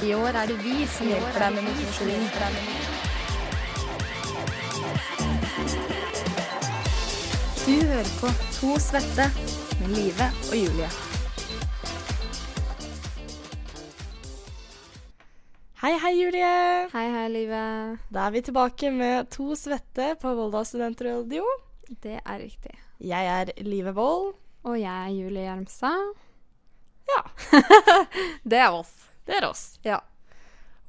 I år er det vi som hjelper deg med motivasjon. Du hører på To svette med Live og Julie. Hei, hei, Julie. Hei, hei, Live. Da er vi tilbake med To svette på Volda studentradio. Det er riktig. Jeg er Live Wold. Og jeg er Julie Hjelmstad. Ja, Det er oss. Det er oss. Ja.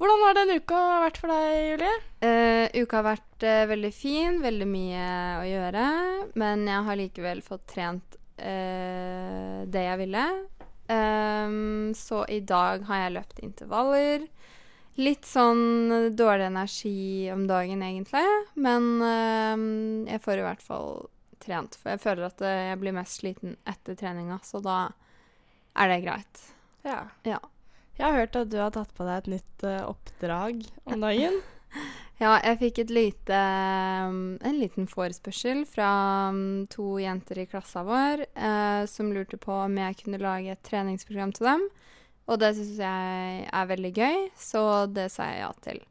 Hvordan har denne uka vært for deg, Julie? Uh, uka har vært uh, veldig fin, veldig mye å gjøre. Men jeg har likevel fått trent uh, det jeg ville. Um, så i dag har jeg løpt intervaller. Litt sånn dårlig energi om dagen, egentlig. Men ehm, jeg får i hvert fall trent. For jeg føler at jeg blir mest sliten etter treninga, så da er det greit. Ja. Ja. Jeg har hørt at du har tatt på deg et nytt uh, oppdrag om dagen. Ja, jeg fikk et lite, um, en liten forespørsel fra um, to jenter i klassa vår uh, som lurte på om jeg kunne lage et treningsprogram til dem. Og det syns jeg er veldig gøy, så det sa jeg ja til.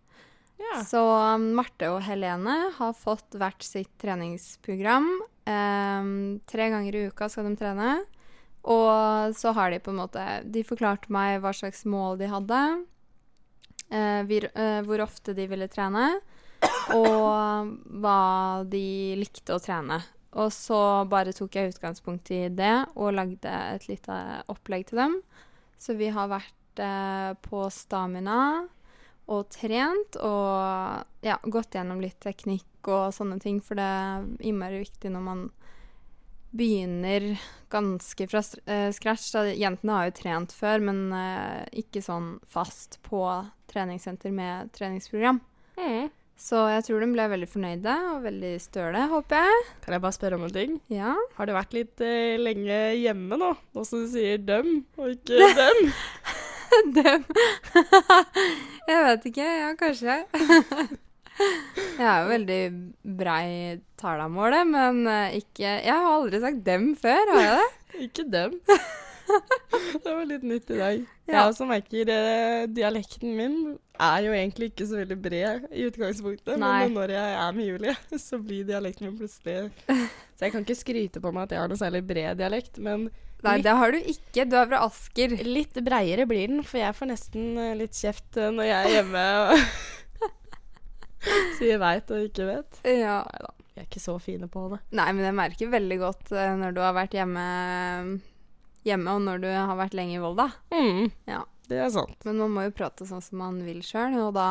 Ja. Så um, Marte og Helene har fått hvert sitt treningsprogram. Tre ganger i uka skal de trene. Og så har de på en måte De forklarte meg hva slags mål de hadde. eh, vir, eh, hvor ofte de ville trene. Og hva de likte å trene. Og så bare tok jeg utgangspunkt i det og lagde et lite opplegg til dem. Så vi har vært eh, på stamina og trent og ja, gått gjennom litt teknikk og sånne ting, for det er innmari viktig når man begynner ganske fra eh, scratch. Da, jentene har jo trent før, men eh, ikke sånn fast på treningssenter med treningsprogram. Mm. Så jeg tror de ble veldig fornøyde og veldig støle, håper jeg. Kan jeg bare spørre om en ting? Ja. Har du vært litt eh, lenge hjemme nå? Nå som du sier dem, og ikke dem. Dem. jeg vet ikke. Ja, kanskje. jeg er jo veldig brei talamålet, men eh, ikke Jeg har aldri sagt dem før, har jeg det? ikke dem. det var litt nytt i dag. Ja. Jeg også merker eh, dialekten min er jo egentlig ikke så veldig bred i utgangspunktet, Nei. men når jeg er med Julie, så blir dialekten min plutselig Så jeg kan ikke skryte på meg at jeg har noe særlig bred dialekt, men Nei, det har du ikke. Du er fra Asker. litt breiere blir den, for jeg får nesten eh, litt kjeft eh, når jeg er hjemme og sier veit og ikke vet. Ja. Nei da, vi er ikke så fine på det. Nei, men jeg merker veldig godt eh, når du har vært hjemme, hjemme og når du har vært lenge i Volda. Mm, Ja. det er sant. Men man må jo prate sånn som man vil sjøl, og da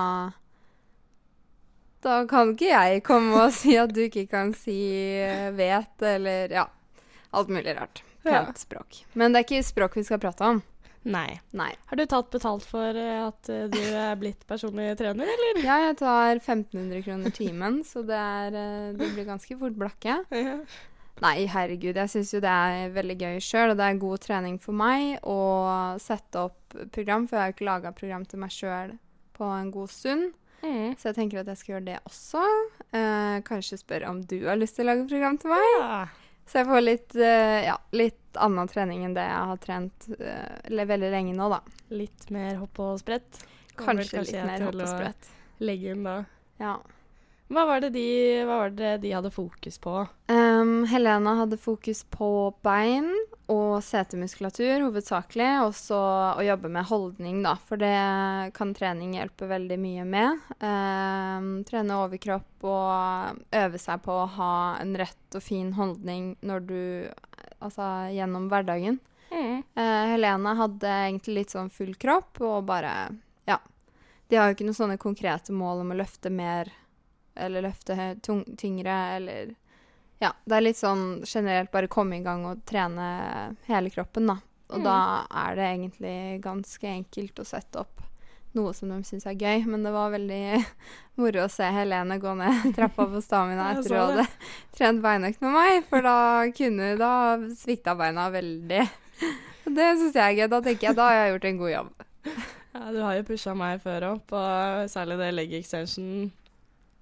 Da kan ikke jeg komme og si at du ikke kan si eh, vet, eller ja. Alt mulig rart. Ja. Språk. Men det er ikke språk vi skal prate om. Nei. Nei. Har du tatt betalt for eh, at eh, du er blitt personlig trener, eller? Ja, jeg tar 1500 kroner timen, så det, er, eh, det blir ganske fort blakke. Ja. Nei, herregud, jeg syns jo det er veldig gøy sjøl, og det er god trening for meg å sette opp program, for jeg har jo ikke laga program til meg sjøl på en god stund. Mm. Så jeg tenker at jeg skal gjøre det også. Eh, kanskje spørre om du har lyst til å lage program til meg. Ja. Så jeg får litt, eh, ja, litt annen trening enn det jeg har trent eh, veldig lenge nå, da. Litt mer hopp og sprett. Kanskje, Kanskje, litt mer hopp og sprett. Legge inn da. Ja. Hva var det de, hva var det de hadde fokus på? Um, Helena hadde fokus på bein og setemuskulatur hovedsakelig, og så å jobbe med holdning, da, for det kan trening hjelpe veldig mye med. Um, trene overkropp og øve seg på å ha en rett og fin holdning når du Altså gjennom hverdagen. Mm. Uh, Helena hadde egentlig litt sånn full kropp og bare Ja. De har jo ikke noen sånne konkrete mål om å løfte mer eller løfte tung, tyngre eller Ja. Det er litt sånn generelt bare komme i gang og trene hele kroppen, da. Og Mm. da er det egentlig ganske enkelt å sette opp noe som de syns er gøy. Men det var veldig moro å se Helene gå ned trappa på Stamina etter hun å ha trent beinøkt med meg, for da kunne Da svikta beina veldig. Det syns jeg er gøy. Da tenker jeg da har jeg gjort en god jobb. Ja, du har jo pusha meg før òg, og særlig det leg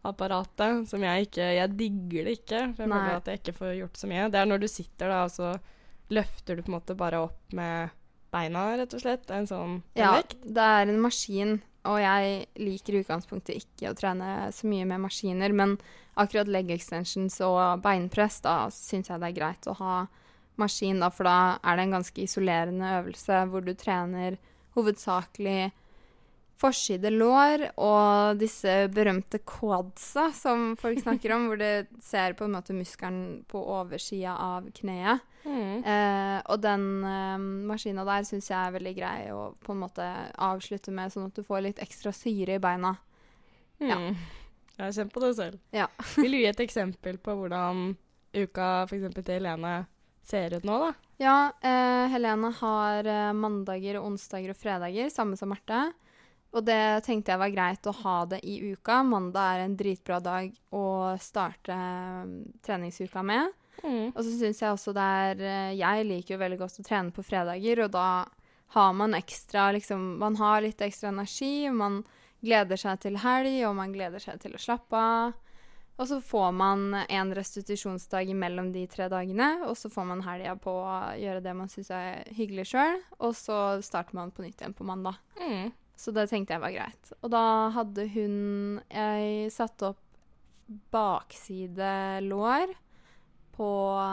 extension-apparatet, som jeg ikke Jeg digger det ikke, for jeg Nei. føler at jeg ikke får gjort så mye. Det er når du sitter da, og så løfter du på en måte bare opp med beina, rett og slett? En sånn en Ja, vekt? det er en maskin, og jeg liker i utgangspunktet ikke å trene så mye med maskiner, men akkurat leg extensions og beinpress, da syns jeg det er greit å ha maskin, da, for da er det en ganske isolerende øvelse hvor du trener hovedsakelig forside lår og disse berømte quadsa som folk snakker om, hvor det ser på en måte muskelen på oversida av kneet. Mm. Eh, og den eh, maskina der syns jeg er veldig grei å på en måte avslutte med, sånn at du får litt ekstra syre i beina. Ja. Mm. Jeg har kjent på det selv. Ja. Vil du gi et eksempel på hvordan uka for til Helene ser ut nå, da? Ja, eh, Helene har eh, mandager, onsdager og fredager, samme som Marte. Og det tenkte jeg var greit å ha det i uka. Mandag er en dritbra dag å starte eh, treningsuka med. Mm. Og så syns jeg også det er eh, Jeg liker jo veldig godt å trene på fredager, og da har man ekstra liksom Man har litt ekstra energi, man gleder seg til helg, og man gleder seg til å slappe av. Og så får man en restitusjonsdag mellom de tre dagene, og så får man helga på å gjøre det man syns er hyggelig sjøl, og så starter man på nytt igjen på mandag. Mm. Så det tenkte jeg var greit. Og da hadde hun Jeg satte opp baksidelår på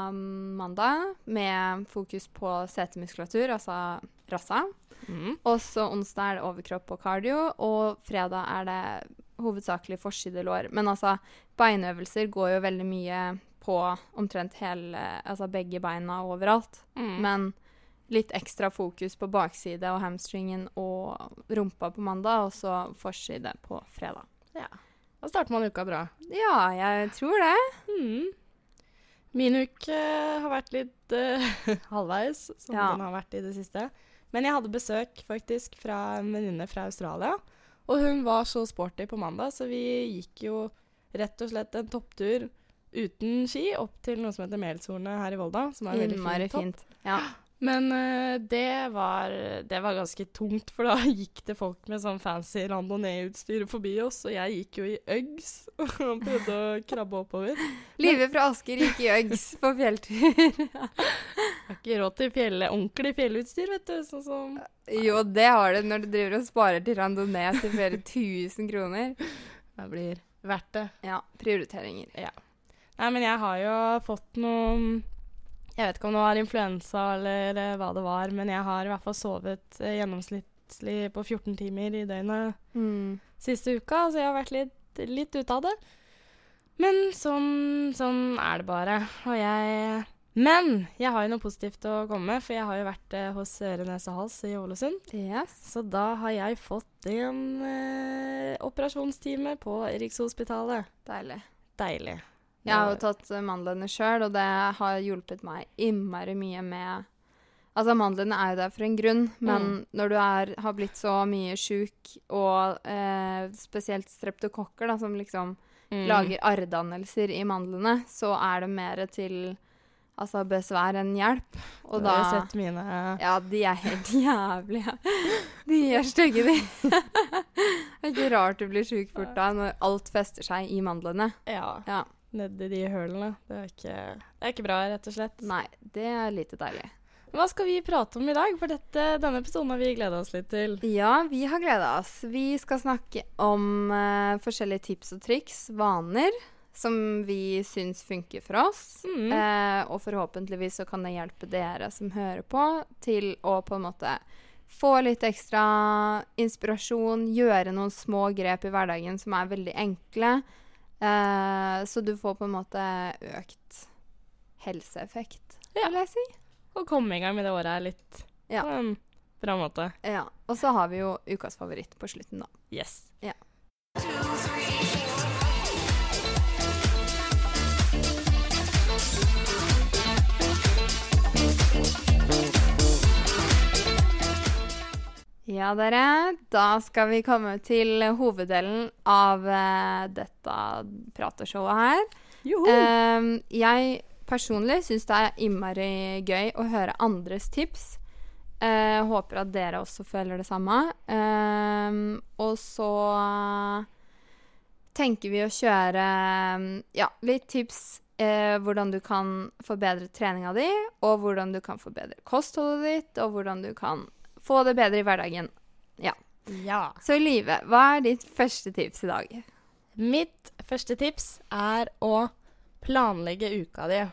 um, mandag med fokus på setemuskulatur, altså rassa. Mm. Og så onsdag er det overkropp og cardio, og fredag er det hovedsakelig forsidelår. Men altså, beinøvelser går jo veldig mye på omtrent hele Altså begge beina overalt. Mm. Men litt ekstra fokus på bakside og hamstringen og rumpa på mandag, og så forside på fredag. Ja. Da starter man uka bra. Ja, jeg tror det. Mm. Min uke har vært litt uh, halvveis, som Ja. den har vært i det siste. Men jeg hadde besøk faktisk fra en venninne fra Australia. Og hun var så sporty på mandag, så vi gikk jo rett og slett en topptur uten ski opp til noe som heter Melshornet her i Volda. Som er veldig Innmari fin topp. fint. Ja. Men eh, det, var, det var ganske tungt, for da gikk det folk med sånn fancy randonee-utstyr forbi oss, og jeg gikk jo i Uggs og prøvde å krabbe oppover. Live fra Asker gikk i Uggs på fjelltur. Har ikke råd til fjell, ordentlig fjellutstyr, vet du. Sånn som jo, det har du når du driver og sparer til randonee til flere tusen kroner. Det blir verdt det. Ja, prioriteringer. Nei, men jeg har jo fått noe Jeg vet ikke om det var influensa eller eh, hva det var, men jeg har i hvert fall sovet eh, gjennomsnittlig på 14 timer i døgnet Mm. siste uka, så jeg har vært litt, litt ute av det. Men sånn, sånn er det bare. Og jeg Men jeg har jo noe positivt å komme med, for jeg har jo vært eh, hos øre, nese hals i Ålesund. Yes. Så da har jeg fått en eh, operasjonstime på Rikshospitalet. Deilig. Deilig. Jeg har jo tatt eh, mandlene sjøl, og det har hjulpet meg innmari mye med Altså, mandlene er jo der for en grunn, men Mm. når du er, har blitt så mye sjuk, og eh, spesielt streptokokker, da, som liksom Mm. lager arrdannelser i mandlene, så er det mer til altså, besvær enn hjelp. Og Du da har sett mine Ja, de er helt jævlige. De er stygge, de. det er ikke rart du blir sjuk fort da, når alt fester seg i mandlene. Ja, Ja. Nedi de hølene. Det er, ikke, det er ikke bra, rett og slett. Nei, det er lite deilig. Hva skal vi prate om i dag? For dette, denne episoden har vi gleda oss litt til. Ja, vi har gleda oss. Vi skal snakke om uh, forskjellige tips og triks, vaner, som vi syns funker for oss. Mm. Uh, og forhåpentligvis så kan det hjelpe dere som hører på, til å på en måte få litt ekstra inspirasjon, gjøre noen små grep i hverdagen som er veldig enkle. Eh, så du får på en måte økt helseeffekt, Ja. vil jeg si. Å komme i gang med det året er litt Ja. på en bra måte. Ja. Og så har vi jo ukas favoritt på slutten, da. Yes. Ja. Ja, dere. Da skal vi komme til hoveddelen av uh, dette prateshowet her. Ehm, jeg personlig syns det er innmari gøy å høre andres tips. Uh, håper at dere også føler det samme. Ehm, og så tenker vi å kjøre mm, ja, litt tips eh, hvordan du kan forbedre treninga di, og hvordan du kan forbedre kostholdet ditt, og hvordan du kan få det bedre i hverdagen. Ja. Så Live, hva er ditt første tips i dag? Mitt første tips er å planlegge uka di.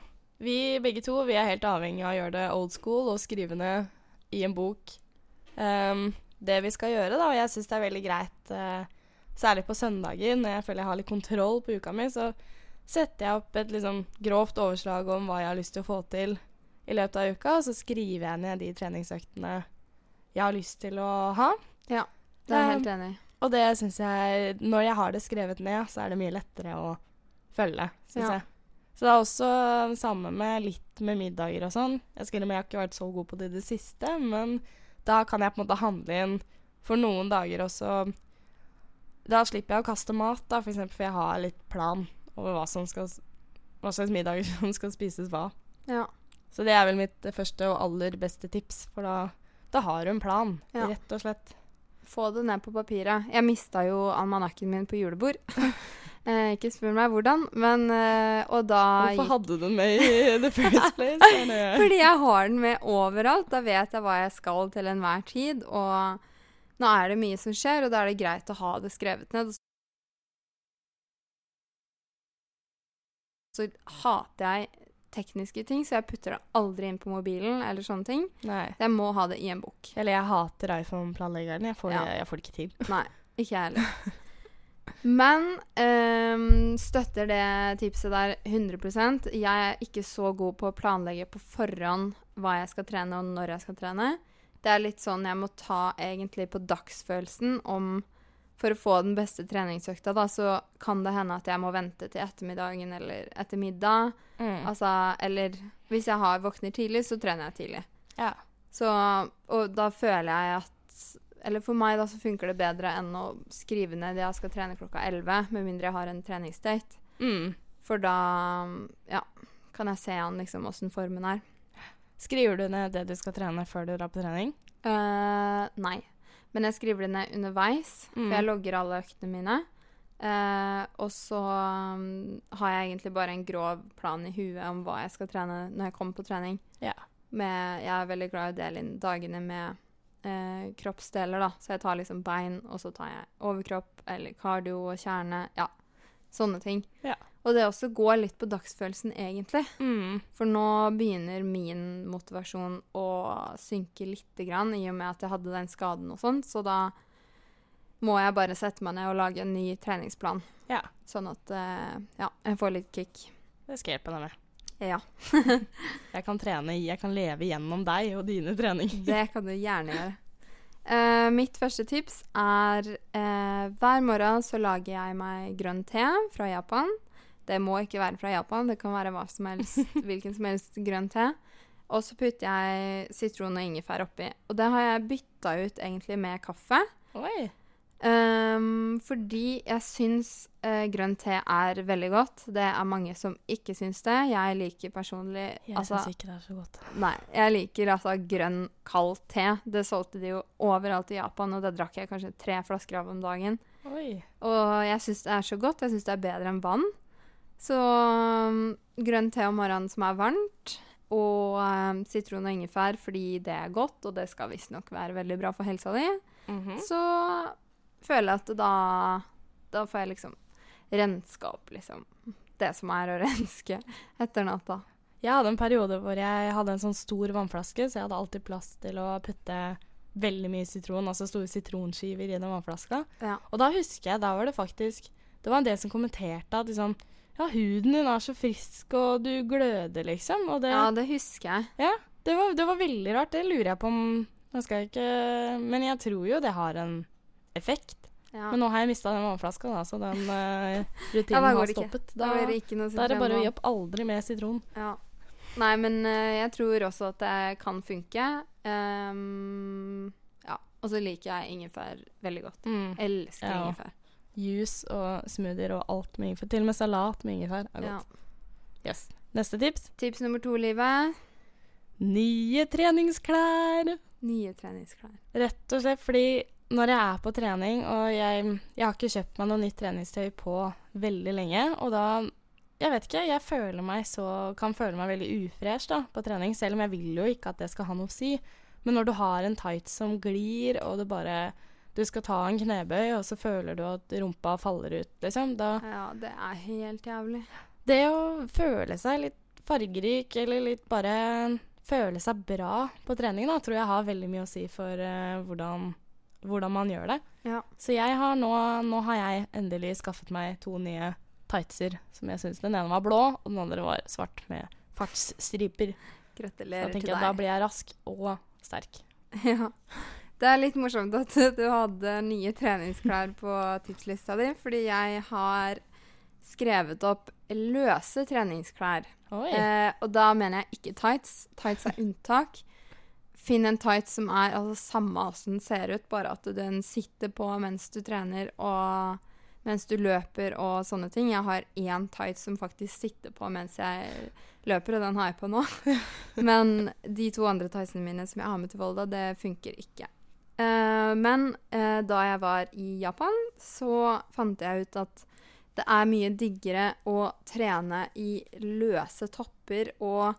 Vi begge to vi er helt avhengig av å gjøre det old school og skrive ned i en bok um, det vi skal gjøre, da. Og jeg syns det er veldig greit, uh, særlig på søndager, når jeg føler jeg har litt kontroll på uka mi, så setter jeg opp et liksom grovt overslag om hva jeg har lyst til å få til i løpet av uka, og så skriver jeg ned de treningsøktene jeg har lyst til å ha. Ja, Det er jeg helt enig i. Og det syns jeg Når jeg har det skrevet ned, så er det mye lettere å følge, syns Ja. jeg. Så det er også samme med litt med middager og sånn. Jeg innrømme jeg har ikke vært så god på det i det siste, men da kan jeg på en måte handle inn for noen dager også. Da slipper jeg å kaste mat, da, for eksempel, for jeg har litt plan over hva, som skal, hva slags middager som skal spises hva. Ja. Så det er vel mitt første og aller beste tips, for da, da har du en plan, Ja. rett og slett. Få det ned på papiret. Jeg mista jo almanakken min på julebord. eh, ikke spør meg hvordan, men eh, Og da Hvorfor hadde du den med i the first place? Fordi jeg har den med overalt. Da vet jeg hva jeg skal til enhver tid. Og nå er det mye som skjer, og da er det greit å ha det skrevet ned. Så hater jeg tekniske ting, så jeg putter det aldri inn på mobilen eller sånne ting. Nei. Jeg må ha det i en bok. Eller jeg hater iPhone-planleggeren. Jeg, Ja. jeg får det ikke til. Nei, ikke jeg heller. Men ehm, støtter det tipset der 100% Jeg er ikke så god på å planlegge på forhånd hva jeg skal trene, og når jeg skal trene. Det er litt sånn jeg må ta egentlig på dagsfølelsen om For å få den beste treningsøkta, da, så kan det hende at jeg må vente til ettermiddagen eller etter middag. Mm. Altså, eller hvis jeg har våkner tidlig, så trener jeg tidlig. Ja. Så, og da føler jeg at Eller for meg da så funker det bedre enn å skrive ned jeg skal trene klokka 11, med mindre jeg har en treningsdate. Mm. For da ja, kan jeg se an liksom åssen formen er. Skriver du ned det du skal trene før du drar på trening? Uh, nei. Men jeg skriver det ned underveis, Mm. for jeg logger alle øktene mine. Uh, og så um, har jeg egentlig bare en grov plan i huet om hva jeg skal trene når jeg kommer på trening. Ja. Med, jeg er veldig glad i å dele inn dagene med uh, kroppsdeler, da. Så jeg tar liksom bein, og så tar jeg overkropp eller kardio og kjerne. Ja, sånne ting. Ja. Og det også går litt på dagsfølelsen, egentlig. Mm. For nå begynner min motivasjon å synke lite grann, i og med at jeg hadde den skaden og sånn. Så da må jeg bare sette meg ned og lage en ny treningsplan. Ja. Sånn at uh, ja, jeg får litt kick. Det skal jeg hjelpe deg med. Ja, Jeg kan trene i, jeg kan leve gjennom deg og dine treninger. det kan du gjerne gjøre. Uh, mitt første tips er uh, hver morgen så lager jeg meg grønn te fra Japan. Det må ikke være fra Japan, det kan være som helst, hvilken som helst grønn te. Og så putter jeg sitron og ingefær oppi. Og det har jeg bytta ut egentlig med kaffe. Oi. Um, fordi jeg syns uh, grønn te er veldig godt. Det er mange som ikke syns det. Jeg liker personlig Jeg altså, syns ikke det er så godt. Nei, jeg liker altså grønn, kald te. Det solgte de jo overalt i Japan, og det drakk jeg kanskje tre flasker av om dagen. Oi. Og jeg syns det er så godt. Jeg syns det er bedre enn vann. Så um, grønn te om morgenen som er varmt, og um, sitron og ingefær fordi det er godt, og det skal visstnok være veldig bra for helsa di, Mhm. så føler jeg at da Da får jeg liksom renska opp, liksom. Det som er å renske etter natta. Jeg hadde en periode hvor jeg hadde en sånn stor vannflaske, så jeg hadde alltid plass til å putte veldig mye sitron, altså store sitronskiver i den vannflaska. Ja. Og da husker jeg, da var det faktisk Det var en del som kommenterte at liksom Ja, huden din er så frisk, og du gløder, liksom. Og det, ja, det husker jeg. det, var, det var veldig rart. Det lurer jeg på om Nå skal jeg ikke Men jeg tror jo det har en effekt. Ja. Men nå har jeg mista den vannflaska, da, så den uh, rutinen Ja, har stoppet. Da Da, da er det bare å gi opp aldri mer sitron. Ja. Nei, men uh, jeg tror også at det kan funke. Um, ja. Og så liker jeg ingefær veldig godt. Mm. Elsker Ja. ingefær. Juice og smoothier og alt med ingefær. Til og med salat med ingefær er Ja. godt. Yes. Neste tips. Tips nummer to, livet. Nye treningsklær. Nye treningsklær. Rett og slett fordi når jeg er på trening, og jeg, jeg har ikke kjøpt meg noe nytt treningstøy på veldig lenge, og da Jeg vet ikke, jeg føler meg så Kan føle meg veldig ufresh da, på trening, selv om jeg vil jo ikke at det skal ha noe å si. Men når du har en tights som glir, og du bare Du skal ta en knebøy, og så føler du at rumpa faller ut, liksom, da Ja, det er helt jævlig. Det å føle seg litt fargerik, eller litt bare føle seg bra på trening, da, tror jeg har veldig mye å si for uh, hvordan, hvordan man gjør det. Ja. Så jeg har nå, nå har jeg endelig skaffet meg to nye tightser som jeg syns Den ene var blå, og den andre var svart med fartsstriper. Gratulerer til deg. da tenker jeg jeg da blir jeg rask og sterk. Ja. Det er litt morsomt at du hadde nye treningsklær på tipslista di, fordi jeg har skrevet opp løse treningsklær. Eh, og da mener jeg ikke tights. Tights er unntak. Finn en tights som er altså, samme åssen den ser ut, bare at den sitter på mens du trener og mens du løper og sånne ting. Jeg har én tights som faktisk sitter på mens jeg løper, og den har jeg på nå. Men de to andre tightsene mine som jeg har med til Volda, det funker ikke. Eh, men uh, da jeg var i Japan, så fant jeg ut at det er mye diggere å trene i løse topper og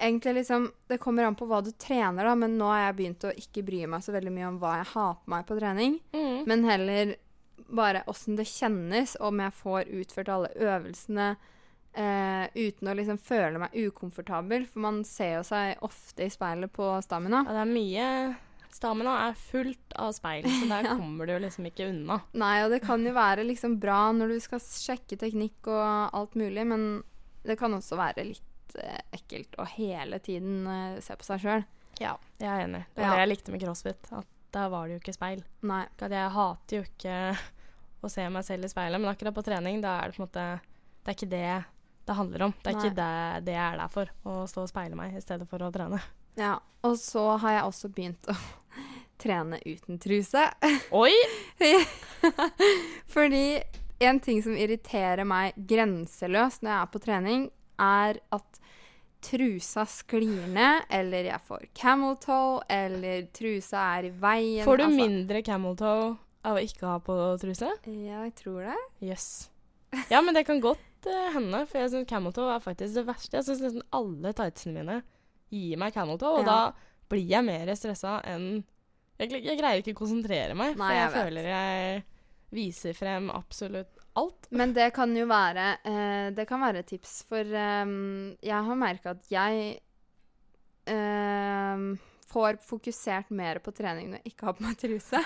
egentlig liksom Det kommer an på hva du trener, da, men nå har jeg begynt å ikke bry meg så veldig mye om hva jeg har på meg på trening, Mm. men heller bare åssen det kjennes, om jeg får utført alle øvelsene Uh, uten å liksom føle meg ukomfortabel, for man ser jo seg ofte i speilet på stamina. Ja, det er mye Stamina er fullt av speil, så der Ja. kommer du liksom ikke unna. Nei, og det kan jo være liksom bra når du skal sjekke teknikk og alt mulig, men det kan også være litt eh, ekkelt å hele tiden eh, se på seg sjøl. Ja, jeg er enig. Det var Ja. det jeg likte med crossfit. At der var det jo ikke speil. Nei. At jeg hater jo ikke å se meg selv i speilet, men akkurat på trening, da er det på en måte Det er ikke det det handler om. Det er ikke det, det jeg er der for. Å stå og speile meg i stedet for å trene. Ja. Og så har jeg også begynt å trene uten truse. Oi! Fordi en ting som irriterer meg grenseløst når jeg er på trening, er at trusa sklir ned, eller jeg får camel toe, eller trusa er i veien. Får du altså- mindre camel toe av å ikke ha på truse? Ja, Jeg tror det. Jøss. Ja, men det kan godt uh, hende, for jeg syns camel toe er faktisk det verste. Jeg syns nesten alle tightsene mine gir meg camel toe, og Ja. da blir jeg mer stressa enn jeg, jeg greier ikke å konsentrere meg, Nei, for jeg, jeg føler jeg viser frem absolutt alt. Men det kan jo være eh, Det kan være et tips, for ehm, jeg har merka at jeg ehm, får fokusert mer på trening når jeg ikke har på meg truse.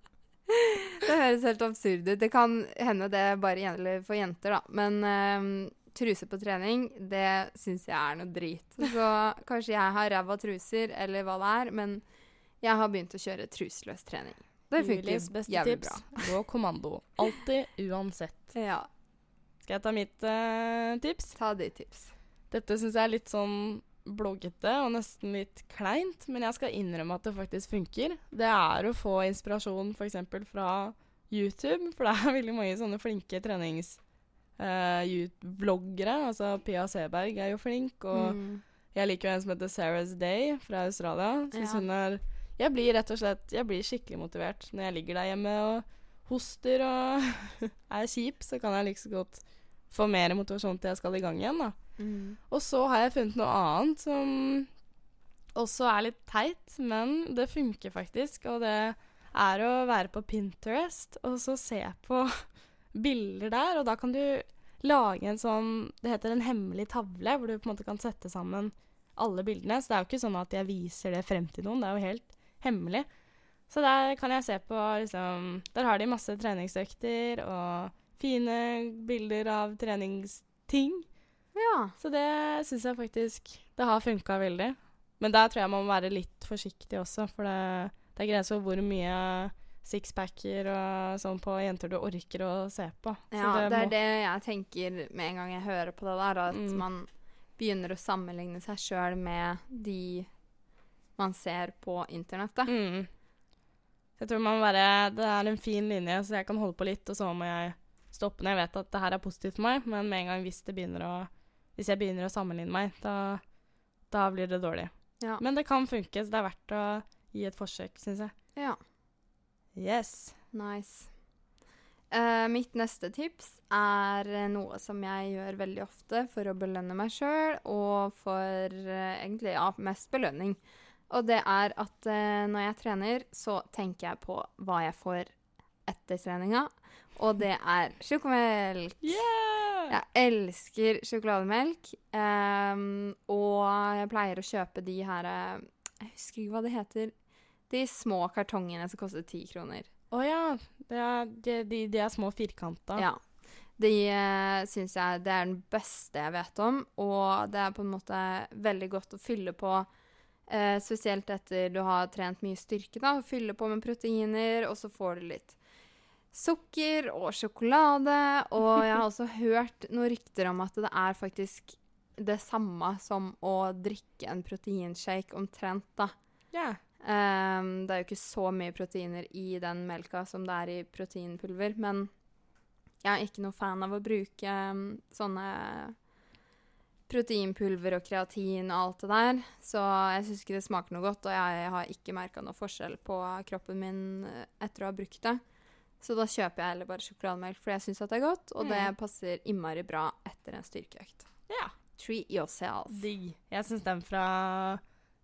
det høres helt absurd ut. Det kan hende det bare gjelder for jenter, da. Men ehm, truse på trening, det syns jeg er noe drit. Så kanskje jeg har ræva truser, eller hva det er, men jeg har begynt å kjøre truseløs trening. Det Julies funker beste jævlig tips bra. gå kommando. Alltid, uansett. Ja, Skal jeg ta mitt uh, tips? ta ditt tips. Dette syns jeg er litt sånn bloggete og nesten litt kleint, men jeg skal innrømme at det faktisk funker. Det er å få inspirasjon f.eks. fra YouTube, for det er veldig mange sånne flinke trenings... Uh, vloggere. Altså Pia Seberg er jo flink, og Mm. jeg liker jo en som heter Sarah's Day fra Australia. Synes Ja. hun er Jeg blir rett og slett Jeg blir skikkelig motivert når jeg ligger der hjemme og hoster og er kjip, så kan jeg like så godt få mer motivasjon til jeg skal i gang igjen, da. Mm. Og så har jeg funnet noe annet som også er litt teit, men det funker faktisk. Og det er å være på Pinterest og så se på bilder der. Og da kan du lage en sånn Det heter en hemmelig tavle, hvor du på en måte kan sette sammen alle bildene. Så det er jo ikke sånn at jeg viser det frem til noen. Det er jo helt hemmelig. Så der kan jeg se på liksom Der har de masse treningsøkter og fine bilder av treningsting. Ja. Så det syns jeg faktisk Det har funka veldig. Men der tror jeg man må være litt forsiktig også, for det, det er grenser for hvor mye sixpacker og sånn på jenter du orker å se på. Så Ja, det, er det jeg tenker med en gang jeg hører på det der, at Mm. man begynner å sammenligne seg sjøl med de man ser på internettet. Mm. Jeg tror man bare Det er en fin linje, så jeg kan holde på litt, og så må jeg stoppe når jeg vet at det her er positivt for meg, men med en gang hvis det begynner å Hvis jeg begynner å sammenligne meg, da, da blir det dårlig. Ja. Men det kan funke, så det er verdt å gi et forsøk, syns jeg. ja. Yes. Nice. Uh, mitt neste tips er noe som jeg gjør veldig ofte for å belønne meg sjøl, og for uh, egentlig ja, mest belønning. Og det er at eh, når jeg trener, så tenker jeg på hva jeg får etter treninga, og det er sjokomelk. Yeah! Jeg elsker sjokolademelk, Um, og jeg pleier å kjøpe de her eh, Jeg husker ikke hva det heter. De små kartongene som koster ti kroner. Å ja. Det er, de, de, de er små firkanta. Ja. De uh, syns jeg det er den beste jeg vet om, og det er på en måte veldig godt å fylle på. Eh, spesielt etter du har trent mye styrke, da. Fylle på med proteiner, og så får du litt sukker og sjokolade. Og jeg har også hørt noen rykter om at det er faktisk det samme som å drikke en proteinshake omtrent, da. Yeah. Um, det er jo ikke så mye proteiner i den melka som det er i proteinpulver, men jeg er ikke noe fan av å bruke um, sånne proteinpulver og kreatin og alt det der, så jeg syns ikke det smaker noe godt, og jeg har ikke merka noe forskjell på kroppen min eh, etter å ha brukt det. Så da kjøper jeg heller bare sjokolademelk, for jeg syns det er godt, og det Mm. passer innmari bra etter en styrkeøkt. ja. Treat yourself. Digg. Jeg syns den fra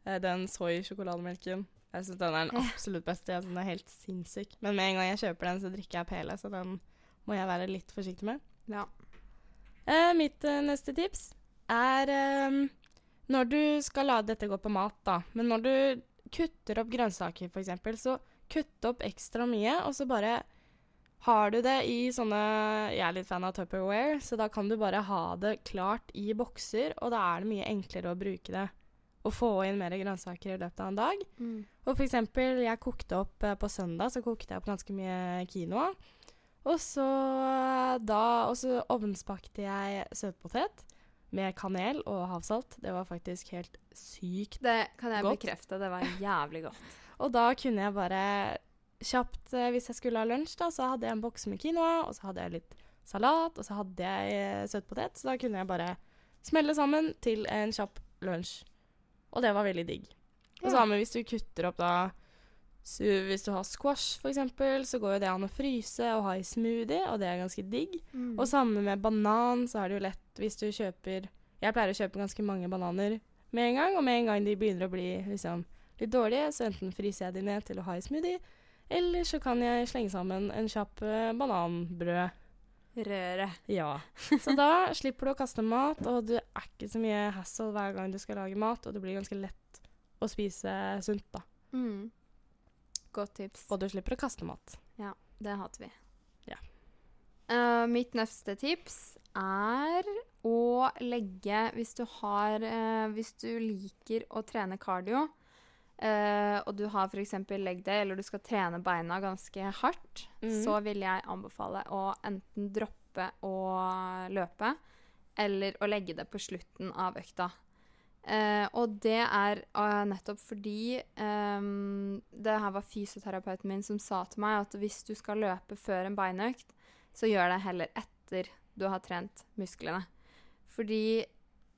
eh, den soy-sjokolademelken Jeg syns den er den absolutt beste. Jeg synes den er helt sinnssyk. Men med en gang jeg kjøper den, så drikker jeg Pele, så den må jeg være litt forsiktig med. Ja. Eh, mitt eh, neste tips er eh, når du skal la dette gå på mat, da, men når du kutter opp grønnsaker f.eks., så kutt opp ekstra mye, og så bare har du det i sånne Jeg er litt fan av Tupperware, så da kan du bare ha det klart i bokser, og da er det mye enklere å bruke det. Og få inn mer grønnsaker i løpet av en dag. Mm. Og eksempel, jeg kokte opp eh, på søndag, så kokte jeg opp ganske mye quinoa. Og så da Og så ovnsbakte jeg søtpotet med kanel og havsalt. Det var faktisk helt sykt. godt. Det kan jeg Godt. bekrefte. Det var jævlig godt. Og da kunne jeg bare kjapt, eh, hvis jeg skulle ha lunsj, da, så hadde jeg en boks med quinoa, og så hadde jeg litt salat, og så hadde jeg eh, søtpotet. Så da kunne jeg bare smelle sammen til en kjapp lunsj. Og det var veldig digg. Og Ja. samme hvis du kutter opp da så Hvis du har squash, eksempel, så går jo det an å fryse og ha i smoothie, og det er ganske digg. Mm. Og samme med banan, så er det jo lett hvis du kjøper Jeg pleier å kjøpe ganske mange bananer med en gang, og med en gang de begynner å bli liksom litt dårlige, så enten fryser jeg de ned til å ha i smoothie, eller så kan jeg slenge sammen en kjapp uh, bananbrød. Røre. Ja. Så da slipper du å kaste mat, og det er ikke så mye hassle hver gang du skal lage mat, og det blir ganske lett å spise sunt, da. Mm. Godt tips. Og du slipper å kaste mat. Ja, Det hater vi. Ja. Uh, mitt neste tips er å legge Hvis du har uh, Hvis du liker å trene cardio, uh, og du har f.eks. legg day, eller du skal trene beina ganske hardt, Mhm. så vil jeg anbefale å enten droppe å løpe, eller å legge det på slutten av økta. Eh, og det er eh, nettopp fordi ehm, Det her var fysioterapeuten min som sa til meg at hvis du skal løpe før en beinøkt, så gjør det heller etter du har trent musklene. Fordi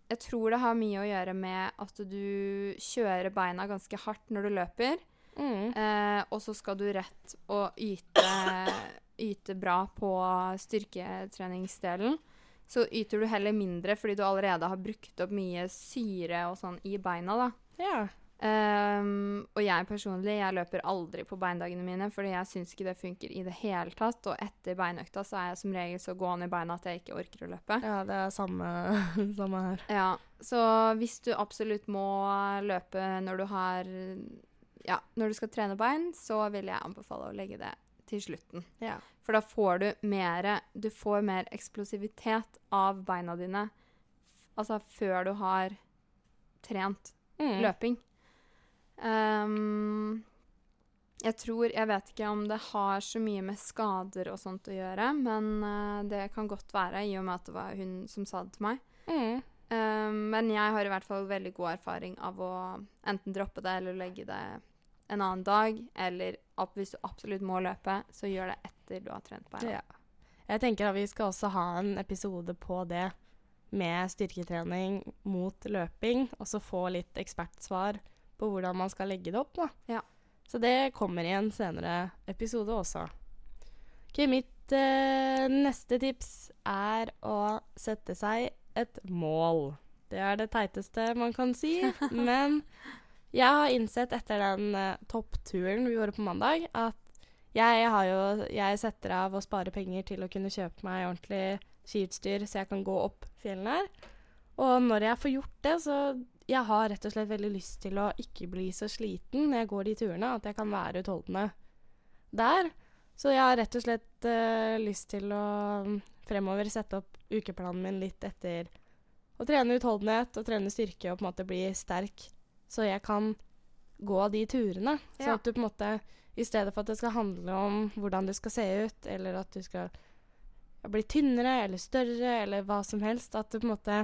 jeg tror det har mye å gjøre med at du kjører beina ganske hardt når du løper, Mm. eh, og så skal du rett og yte, yte bra på styrketreningsdelen. Så yter du heller mindre fordi du allerede har brukt opp mye syre og sånn i beina, da. Ja. Ehm, og jeg personlig, jeg løper aldri på beindagene mine, fordi jeg syns ikke det funker i det hele tatt. Og etter beinøkta så er jeg som regel så gående i beina at jeg ikke orker å løpe. ja, det er samme, samme her. Ja, så hvis du absolutt må løpe når du har Ja, når du skal trene bein, så vil jeg anbefale å legge det til slutten. Ja. For da får du mer Du får mer eksplosivitet av beina dine altså før du har trent Mm. løping. Ehm, jeg tror Jeg vet ikke om det har så mye med skader og sånt å gjøre, men uh, det kan godt være, i og med at det var hun som sa det til meg. Mm. Um, men jeg har i hvert fall veldig god erfaring av å enten droppe det eller legge det en annen dag. Eller hvis du absolutt må løpe, så gjør det etter du har trent beina. Ja. Jeg tenker at vi skal også ha en episode på det med styrketrening mot løping, og så få litt ekspertsvar på hvordan man skal legge det opp. Ja. Så det kommer i en senere episode også. Okay, mitt eh, neste tips er å sette seg et mål. Det er det teiteste man kan si, men jeg har innsett etter den eh, toppturen vi gjorde på mandag, at jeg har jo Jeg setter av og sparer penger til å kunne kjøpe meg ordentlig skiutstyr, så jeg kan gå opp fjellene her. Og når jeg får gjort det, så Jeg har rett og slett veldig lyst til å ikke bli så sliten når jeg går de turene, at jeg kan være utholdende der. Så jeg har rett og slett uh, lyst til å mm, fremover sette opp ukeplanen min litt etter å trene utholdenhet og trene styrke og på en måte bli sterk, så jeg kan gå de turene. Så at du på en måte i stedet for at det skal handle om hvordan du skal se ut, eller at du skal bli tynnere eller større eller hva som helst, at du på en måte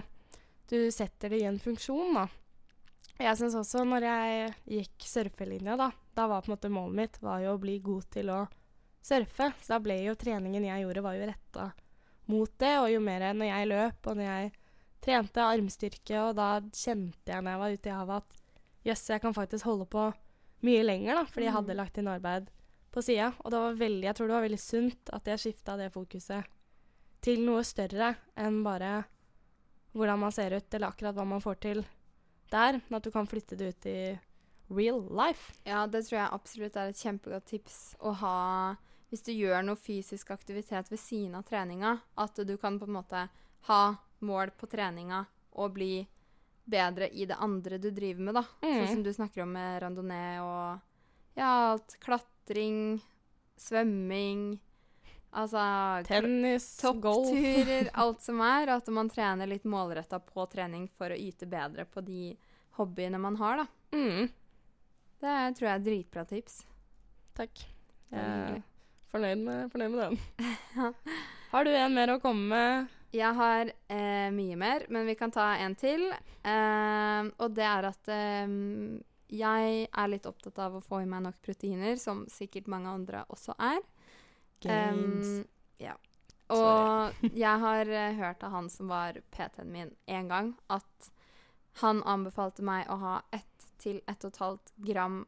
du setter det i en funksjon, da. Jeg syns også når jeg gikk surfelinja, da, da var på en måte målet mitt var jo å bli god til å surfe. Så da ble jo treningen jeg gjorde, var jo retta mot det. Og jo mer når jeg løp, og når jeg trente armstyrke, og da kjente jeg når jeg var ute i havet at jøss, jeg kan faktisk holde på mye lenger, da, fordi jeg hadde Mm. lagt inn arbeid på sida. Og det var veldig, jeg tror det var veldig sunt at jeg skifta det fokuset til noe større enn bare hvordan man ser ut, eller akkurat hva man får til der. Men at du kan flytte det ut i real life. Ja, det tror jeg absolutt er et kjempegodt tips å ha hvis du gjør noe fysisk aktivitet ved siden av treninga. At du kan på en måte ha mål på treninga og bli bedre i det andre du driver med, da. Mm. Sånn som du snakker om med randonee og ja, alt. Klatring, svømming. Altså Tennis, golf. toppturer, alt som er. At man trener litt målretta på trening for å yte bedre på de hobbyene man har, da. Mm, Det tror jeg er dritbra tips. takk. Jeg er fornøyd med, fornøyd med den. Ja. Har du en mer å komme med? Jeg har eh, mye mer, men vi kan ta en til. Eh, og det er at eh, jeg er litt opptatt av å få i meg nok proteiner, som sikkert mange andre også er. Em, ja. Og jeg har uh, hørt av han som var PT-en min en gang, at han anbefalte meg å ha 1 til 1,5 gram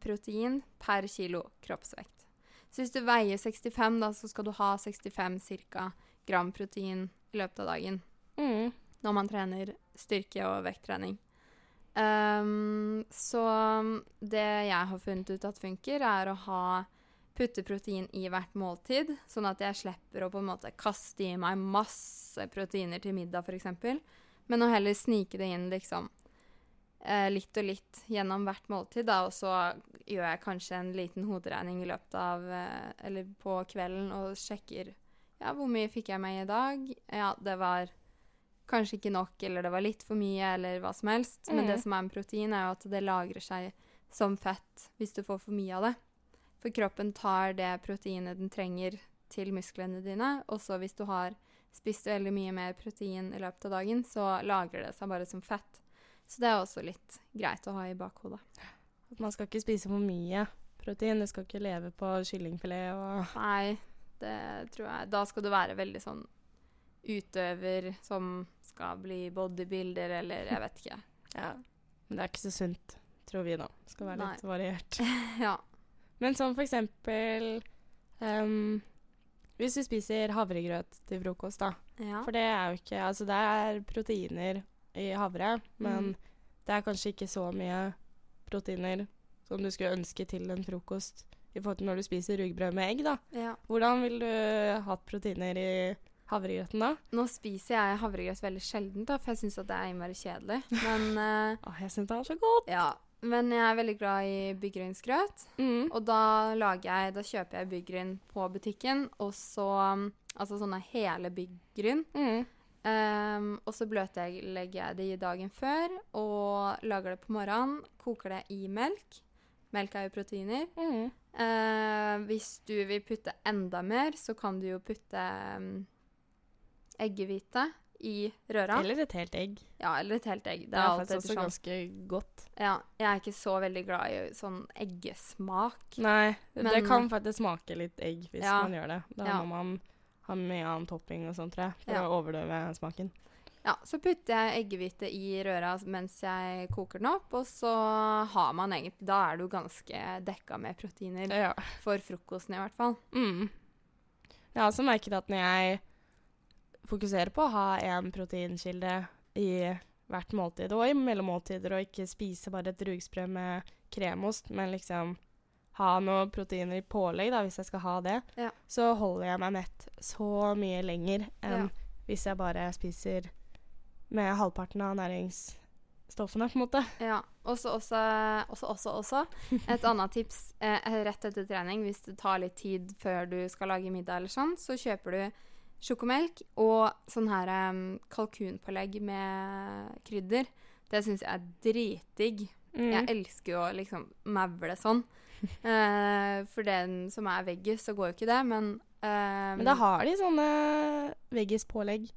protein per kilo kroppsvekt. Så hvis du veier 65, da, så skal du ha 65 ca. gram protein i løpet av dagen Mm. når man trener styrke- og vekttrening. Um, så det jeg har funnet ut at funker, er å ha putte protein i hvert måltid, sånn at jeg slipper å på en måte kaste i meg masse proteiner til middag, f.eks. Men å heller snike det inn liksom eh, litt og litt gjennom hvert måltid, da, og så gjør jeg kanskje en liten hoderegning i løpet av eh, Eller på kvelden og sjekker ja, hvor mye fikk jeg meg i dag? Ja, det var kanskje ikke nok, eller det var litt for mye, eller hva som helst. Men Mm. det som er med protein, er jo at det lagrer seg som fett hvis du får for mye av det. For kroppen tar det proteinet den trenger til musklene dine, og så hvis du har spist veldig mye mer protein i løpet av dagen, så lagrer det seg bare som fett. Så det er også litt greit å ha i bakhodet. At man skal ikke spise for mye protein. Du skal ikke leve på kyllingfilet og Nei, det tror jeg Da skal du være veldig sånn utøver som skal bli bodybuilder, eller jeg vet ikke. Ja. Men det er ikke så sunt, tror vi da. Det skal være litt variert. Ja. Men som for eksempel um, Hvis du spiser havregrøt til frokost, da. ja. For det er jo ikke Altså, det er proteiner i havre, men Mm. det er kanskje ikke så mye proteiner som du skulle ønske til en frokost i forhold til når du spiser rugbrød med egg, da. ja. Hvordan ville du hatt proteiner i havregrøten da? Nå spiser jeg havregrøt veldig sjelden, da, for jeg syns det er innmari kjedelig. Men, uh, Åh, jeg syns det er så godt. ja. Men jeg er veldig glad i byggrynsgrøt. Mm. Og da jeg Da kjøper jeg byggryn på butikken, og så Altså sånne hele byggryn. Mm. Um, og så bløtlegger jeg det i dagen før og lager det på morgenen. Koker det i melk. Melk er jo proteiner. Mm. Uh, hvis du vil putte enda mer, så kan du jo putte um, eggehvite i røra. Eller et helt egg. ja, eller et helt egg. Det Det er er faktisk også ganske godt. Ja, jeg er ikke så veldig glad i sånn eggesmak. Nei, det kan faktisk smake litt egg hvis Ja. man gjør det. Da Ja. må man ha mye annen topping og sånt, tror jeg, for Ja. å overdøve smaken. Ja, så putter jeg eggehvite i røra mens jeg koker den opp, og så har man egentlig Da er du ganske dekka med proteiner Ja. for frokosten, i hvert fall. Mm. Jeg har også merket at når jeg fokuserer på å ha en proteinkilde i hvert måltid, og i mellommåltider, og ikke spise bare et rugsprø med kremost, men liksom ha noe proteiner i pålegg, da, hvis jeg skal ha det, Ja. så holder jeg meg mett så mye lenger enn Ja. hvis jeg bare spiser med halvparten av næringsstoffene, på en måte. Ja. Også, også, også, også, også et annet tips eh, rett etter trening, hvis det tar litt tid før du skal lage middag eller sånn, så kjøper du sjokomelk og sånn her um, kalkunpålegg med krydder. Det syns jeg er dritdigg. Mm. Jeg elsker jo å liksom mavle sånn. Uh, for den som er veggis, så går jo ikke det, men eh, Men da har de sånne veggispålegg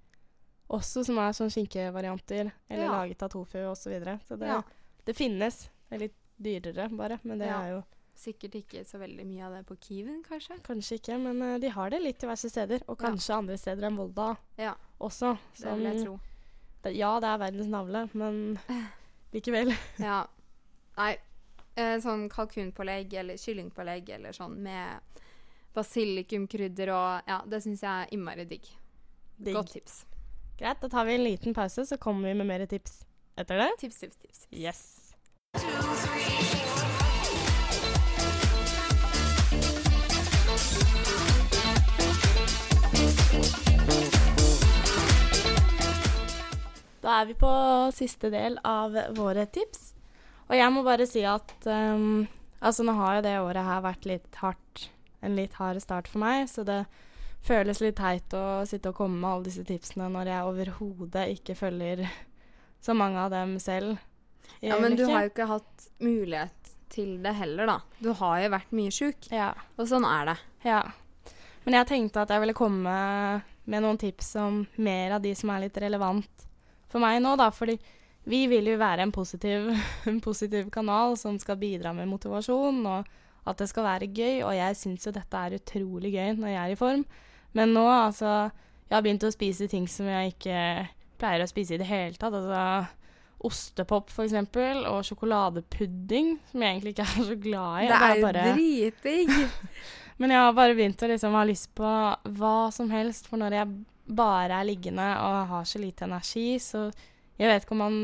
også, som er sånn skinkevarianter, eller Ja. laget av tofu osv. Så, videre. så det, Ja. det finnes. Det er litt dyrere, bare. Men det Ja. er jo Sikkert ikke så veldig mye av det på Kiwien, kanskje. kanskje ikke. Men uh, de har det litt diverse steder. Og Ja. kanskje andre steder enn Volda Ja, også. det vil jeg tro. det, ja, det er verdens navle, men likevel. Ja. Nei, eh, sånn kalkunpålegg eller kyllingpålegg eller sånn med basilikumkrydder og Ja, det syns jeg er innmari digg. Digg. Godt tips. Greit, da tar vi en liten pause, så kommer vi med mer tips etter det. Tips, tips, tips. Yes. Da er vi på siste del av våre tips. Og jeg må bare si at um, altså nå har jo det året her vært litt hardt. En litt hard start for meg, så det føles litt teit å sitte og komme med alle disse tipsene når jeg overhodet ikke følger så mange av dem selv. Ja, men du har jo ikke hatt mulighet til det heller, da. Du har jo vært mye sjuk, Ja. og sånn er det. Ja. Men jeg tenkte at jeg ville komme med noen tips om mer av de som er litt relevant for meg nå, da. Fordi vi vil jo være en positiv, en positiv kanal som skal bidra med motivasjon, og at det skal være gøy. Og jeg syns jo dette er utrolig gøy når jeg er i form. Men nå, altså Jeg har begynt å spise ting som jeg ikke pleier å spise i det hele tatt. Altså ostepop, eksempel, og sjokoladepudding, som jeg egentlig ikke er så glad i. Det er jo bare- dritdigg! men jeg har bare begynt å liksom ha lyst på hva som helst, for når jeg bare er liggende og har så lite energi, så jeg vet ikke om man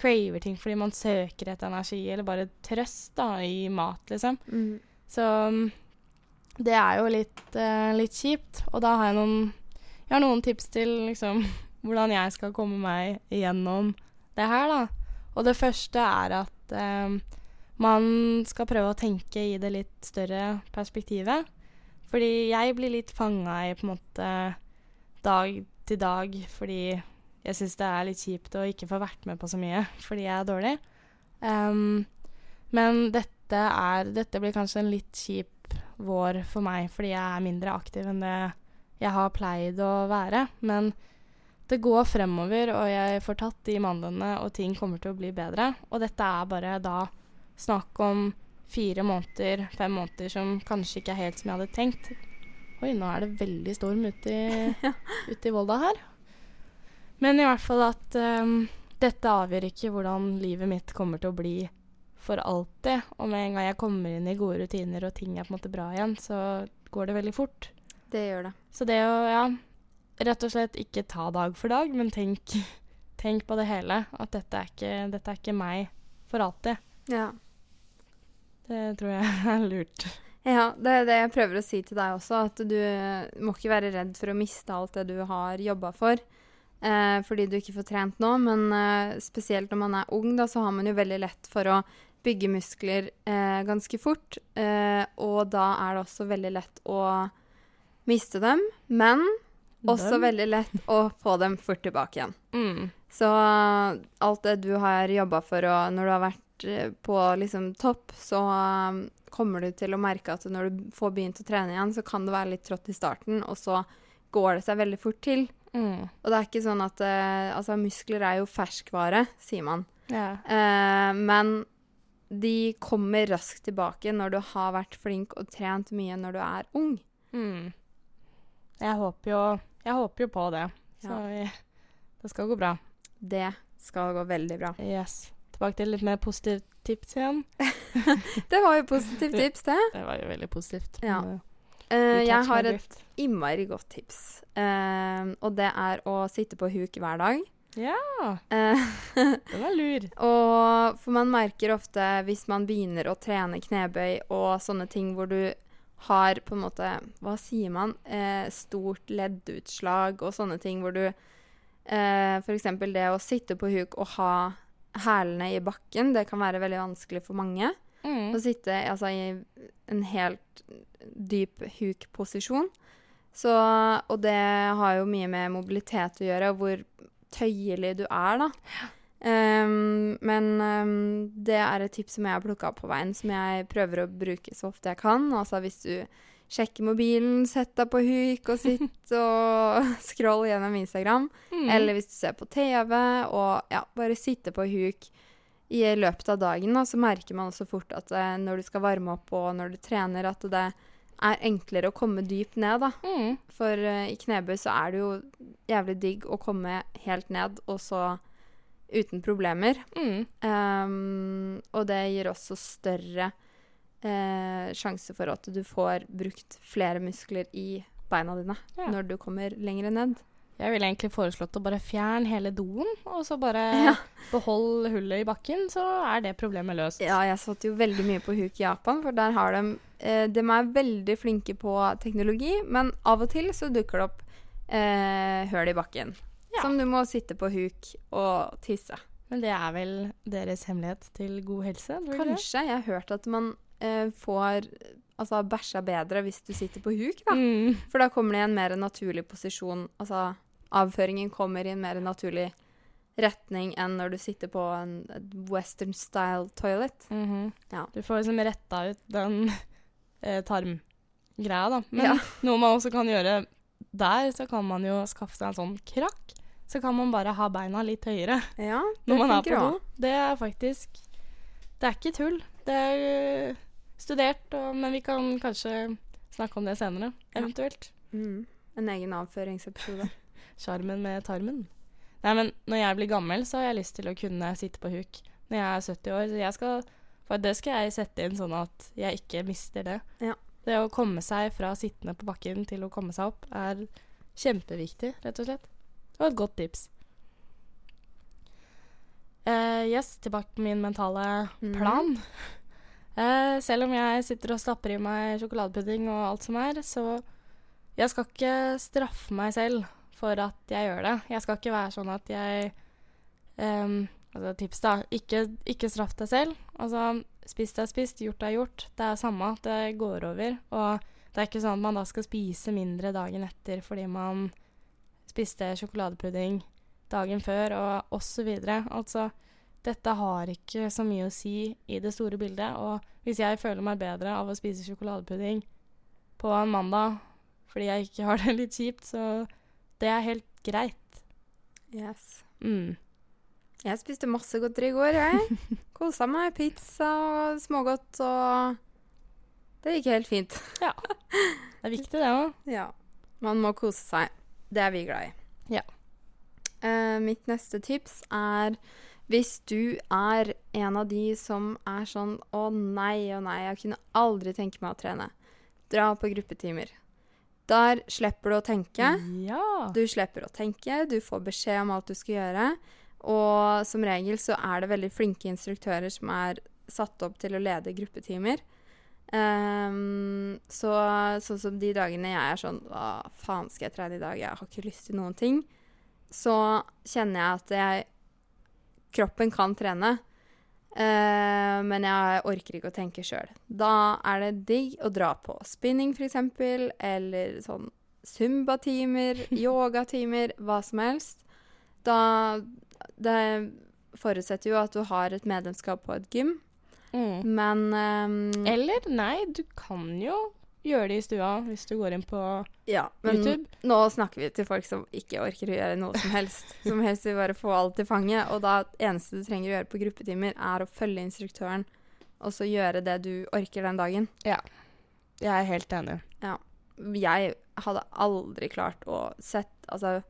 craver ting fordi man søker etter energi, eller bare trøst da, i mat, liksom. Mm. Så mm, det er jo litt, uh, litt kjipt. Og da har jeg noen, jeg har noen tips til liksom, hvordan jeg skal komme meg igjennom det her, da. Og det første er at uh, man skal prøve å tenke i det litt større perspektivet. Fordi jeg blir litt fanga i på en måte dag til dag fordi jeg syns det er litt kjipt å ikke få vært med på så mye fordi jeg er dårlig. Um, men dette, er, dette blir kanskje en litt kjip vår for meg fordi jeg er mindre aktiv enn det jeg har pleid å være. Men det går fremover, og jeg får tatt de mandlene, og ting kommer til å bli bedre. Og dette er bare da snakk om fire måneder, fem måneder som kanskje ikke er helt som jeg hadde tenkt. Oi, nå er det veldig storm ute i, ute i Volda her. Men i hvert fall at um, dette avgjør ikke hvordan livet mitt kommer til å bli for alltid. Og med en gang jeg kommer inn i gode rutiner og ting er på en måte bra igjen, så går det veldig fort. Det gjør det. Så det å, ja, rett og slett ikke ta dag for dag, men tenk, tenk på det hele. At dette er, ikke, dette er ikke meg for alltid. Ja. Det tror jeg er lurt. Ja, det er det jeg prøver å si til deg også, at du må ikke være redd for å miste alt det du har jobba for. Eh, fordi du ikke får trent nå, men eh, spesielt når man er ung, da, så har man jo veldig lett for å bygge muskler eh, ganske fort. Eh, og da er det også veldig lett å miste dem, men også Dem. veldig lett å få dem fort tilbake igjen. Mm. Så uh, alt det du har jobba for, og når du har vært på liksom topp, så um, kommer du til å merke at når du får begynt å trene igjen, så kan det være litt trått i starten, og så går det seg veldig fort til. Mm. Og det er ikke sånn at uh, Altså, muskler er jo ferskvare, sier man. Ja. Eh, men de kommer raskt tilbake når du har vært flink og trent mye når du er ung. Mm. Jeg håper jo Jeg håper jo på det. Så Ja. Det skal gå bra. Det skal gå veldig bra. Yes. Tilbake til litt mer positivt tips igjen. Det var jo positivt tips, det. Det var jo veldig positivt. Ja. uh, jeg har et innmari godt tips, uh, og det er å sitte på huk hver dag. Ja, Uh, den var lur. Og for man merker ofte hvis man begynner å trene knebøy og sånne ting hvor du har på en måte Hva sier man? Eh, stort leddutslag og sånne ting hvor du eh, F.eks. det å sitte på huk og ha hælene i bakken, det kan være veldig vanskelig for mange. Mm. Å sitte altså, i en helt dyp huk-posisjon. Og det har jo mye med mobilitet å gjøre, og hvor tøyelig du er, da. Um, men um, det er et tips som jeg har plukka opp på veien, som jeg prøver å bruke så ofte jeg kan. Altså hvis du sjekker mobilen, sett deg på huk og sitt og scroll gjennom Instagram. Mm. Eller hvis du ser på TV, og ja, bare sitte på huk i løpet av dagen, da, så merker man også fort at eh, når du skal varme opp og når du trener, at det er enklere å komme dypt ned, da. Mm. For eh, i knebøy så er det jo jævlig digg å komme helt ned, og så uten problemer. Mm. Um, og det gir også større eh, sjanse for at du får brukt flere muskler i beina dine Ja. når du kommer lenger ned. Jeg ville egentlig foreslått å bare fjerne hele doen, og så bare Ja. beholde hullet i bakken, så er det problemet løst. Ja, jeg satt jo veldig mye på huk i Japan, for der har de eh, De er veldig flinke på teknologi, men av og til så dukker det opp eh, høl i bakken. Ja. Som du må sitte på huk og tisse. Men det er vel deres hemmelighet til god helse? Kanskje. Jeg har hørt at man eh, får altså, bæsja bedre hvis du sitter på huk, da. Mm. For da kommer det i en mer naturlig posisjon. Altså avføringen kommer i en mer naturlig retning enn når du sitter på en western style toilet. Mhm. Ja. Du får liksom retta ut den eh, tarmgreia, da. Men Ja. noe man også kan gjøre der, så kan man jo skaffe seg en sånn krakk. Så kan man bare ha beina litt høyere Ja, når man er på do. Det er faktisk Det er ikke tull. Det er studert, og, men vi kan kanskje snakke om det senere, eventuelt. Mm. En egen avføringsepisode. Sjarmen med tarmen. Nei, men når jeg blir gammel, så har jeg lyst til å kunne sitte på huk når jeg er 70 år. Så skal, det skal jeg sette inn sånn at jeg ikke mister det. Ja. Det å komme seg fra sittende på bakken til å komme seg opp er kjempeviktig, rett og slett. Og et godt tips. Uh, yes, tilbake på min mentale plan. plan. Eh, selv om jeg sitter og stapper i meg sjokoladepudding og alt som er, så jeg skal ikke straffe meg selv for at jeg gjør det. Jeg skal ikke være sånn at jeg um, altså Tips, da. Ikke, ikke straff deg selv. Altså, spist er spist, gjort er gjort. Det er samme. Det går over. Og det er ikke sånn at man da skal spise mindre dagen etter fordi man spiste sjokoladepudding dagen før, og osv. Altså, dette har ikke så mye å si i det store bildet. Og hvis jeg føler meg bedre av å spise sjokoladepudding på en mandag fordi jeg ikke har det litt kjipt, så det er helt greit. Yes. Mm. Jeg spiste masse godteri i går, jeg. Kosa meg. Pizza og smågodt og Det gikk helt fint. ja. Det er viktig, det òg. Ja. Man må kose seg. Det er vi glad i. Ja. Uh, mitt neste tips er hvis du er en av de som er sånn Å nei, å nei, jeg kunne aldri tenke meg å trene. Dra på gruppetimer. Der slipper du å tenke. Ja. Du slipper å tenke, du får beskjed om alt du skal gjøre. Og som regel så er det veldig flinke instruktører som er satt opp til å lede gruppetimer. Um, så sånn som de dagene jeg er sånn Hva faen skal jeg trene i dag? Jeg har ikke lyst til noen ting. Så kjenner jeg at jeg Kroppen kan trene. uh, men jeg orker ikke å tenke sjøl. Da er det digg å dra på spinning, f.eks., eller sånn Zumba-timer, yogatimer, hva som helst. Da Det forutsetter jo at du har et medlemskap på et gym, Mm. men um, Eller nei, du kan jo gjøre det i stua hvis du går inn på Ja, men YouTube. nå snakker vi til folk som ikke orker å gjøre noe som helst. Som helst vil bare få alt i fanget. Og da eneste du trenger å gjøre på gruppetimer, er å følge instruktøren, og så gjøre det du orker den dagen. Ja. Jeg er helt enig. Jeg hadde aldri klart å sett Altså,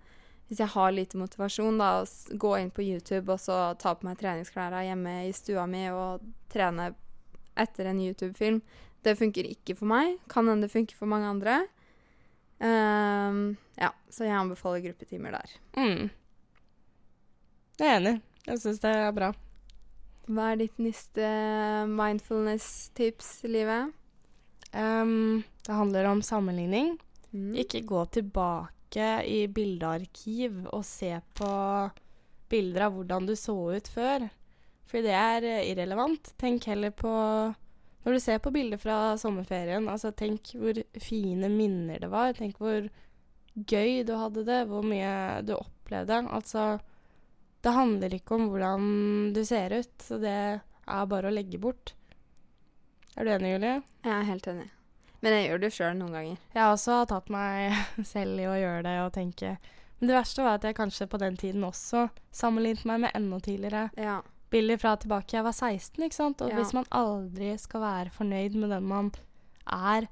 hvis jeg har lite motivasjon, da, å gå inn på YouTube og så ta på meg treningsklærne hjemme i stua mi og trene etter en YouTube-film. Det funker ikke for meg. Kan hende det funker for mange andre. Um, ja, så jeg anbefaler gruppetimer der. Mm. Jeg er enig. Jeg syns det er bra. Hva er ditt neste mindfulness-tips i livet? Um, det handler om sammenligning. Mm. Ikke gå tilbake i bildearkiv og se på bilder av hvordan du så ut før. For det er eh, irrelevant. Tenk heller på Når du ser på bilder fra sommerferien, altså tenk hvor fine minner det var. Tenk hvor gøy du hadde det, hvor mye du opplevde. Altså Det handler ikke om hvordan du ser ut, så det er bare å legge bort. Er du enig, Julie? Jeg er helt enig. Men jeg gjør det sjøl noen ganger. Jeg har også tatt meg selv i å gjøre det og tenke Men det verste var at jeg kanskje på den tiden også sammenlignet meg med enda tidligere Ja. Bilder fra tilbake jeg var 16, ikke sant? Og Ja. hvis man aldri skal være fornøyd med den man er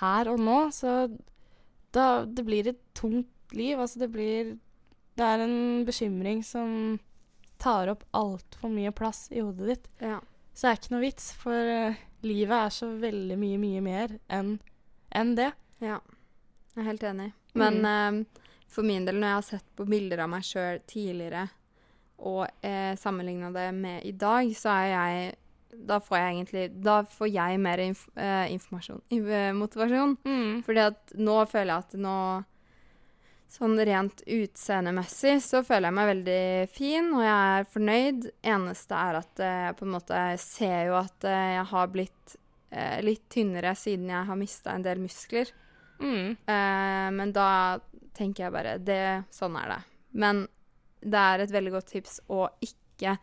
her og nå, så da Det blir et tungt liv. Altså det blir Det er en bekymring som tar opp altfor mye plass i hodet ditt. ja. Så det er ikke noe vits, for eh, livet er så veldig mye, mye mer enn en det. Ja, jeg er helt enig. Men eh, for min del, når jeg har sett på bilder av meg sjøl tidligere, og eh, sammenligna det med i dag, så er jeg Da får jeg egentlig Da får jeg mer inf eh, informasjon inf eh, Motivasjon. Mm. Fordi at nå føler jeg at nå Sånn rent utseendemessig så føler jeg meg veldig fin, og jeg er fornøyd. Eneste er at eh, jeg på en måte ser jo at eh, jeg har blitt eh, litt tynnere siden jeg har mista en del muskler. Mm. Eh, men da tenker jeg bare det, Sånn er det. Men det er et veldig godt tips å ikke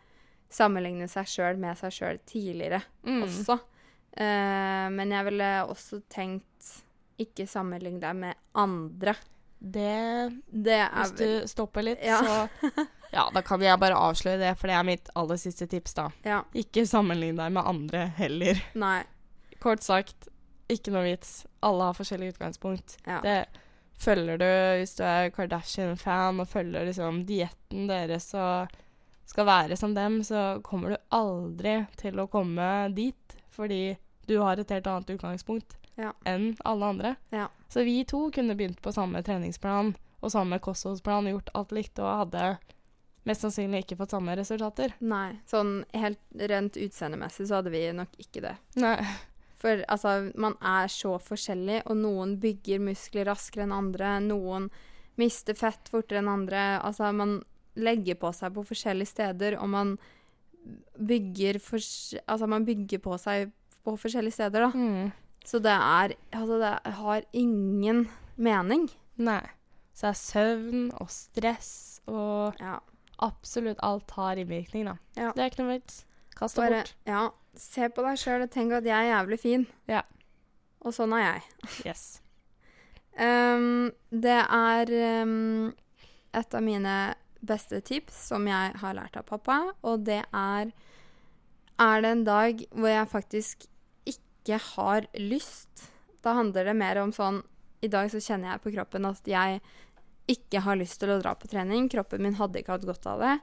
sammenligne seg sjøl med seg sjøl tidligere Mm. også. Uh, men jeg ville også tenkt ikke sammenligne deg med andre. Det Det er Hvis du stopper litt, Ja. så Ja, da kan jeg bare avsløre det, for det er mitt aller siste tips, da. Ja. Ikke sammenlign deg med andre heller. Nei. Kort sagt, ikke noe vits. Alle har forskjellig utgangspunkt. Ja. Det følger du hvis du er Kardashian-fan og følger liksom dietten deres og skal være som dem, så kommer du aldri til å komme dit, fordi du har et helt annet utgangspunkt Ja. enn alle andre. Ja. Så vi to kunne begynt på samme treningsplan og samme kostholdsplan, gjort alt likt og hadde mest sannsynlig ikke fått samme resultater. Nei. Sånn helt rent utseendemessig så hadde vi nok ikke det. Nei. For altså, man er så forskjellig, og noen bygger muskler raskere enn andre. Noen mister fett fortere enn andre. Altså, man legger på seg på forskjellige steder, og man bygger, for, altså, man bygger på seg på forskjellige steder, da. Mm. Så det er Altså, det har ingen mening. Nei. Så det er søvn og stress og Ja. absolutt alt har innvirkning, da. Ja. Det er ikke noe vits. Kast det bort. Ja, se på deg sjøl og tenk at jeg er jævlig fin. Ja. Og sånn er jeg. Yes. Um, det er um, et av mine beste tips som jeg har lært av pappa, og det er Er det en dag hvor jeg faktisk ikke har lyst, da handler det mer om sånn I dag så kjenner jeg på kroppen at jeg ikke har lyst til å dra på trening. Kroppen min hadde ikke hatt godt av det.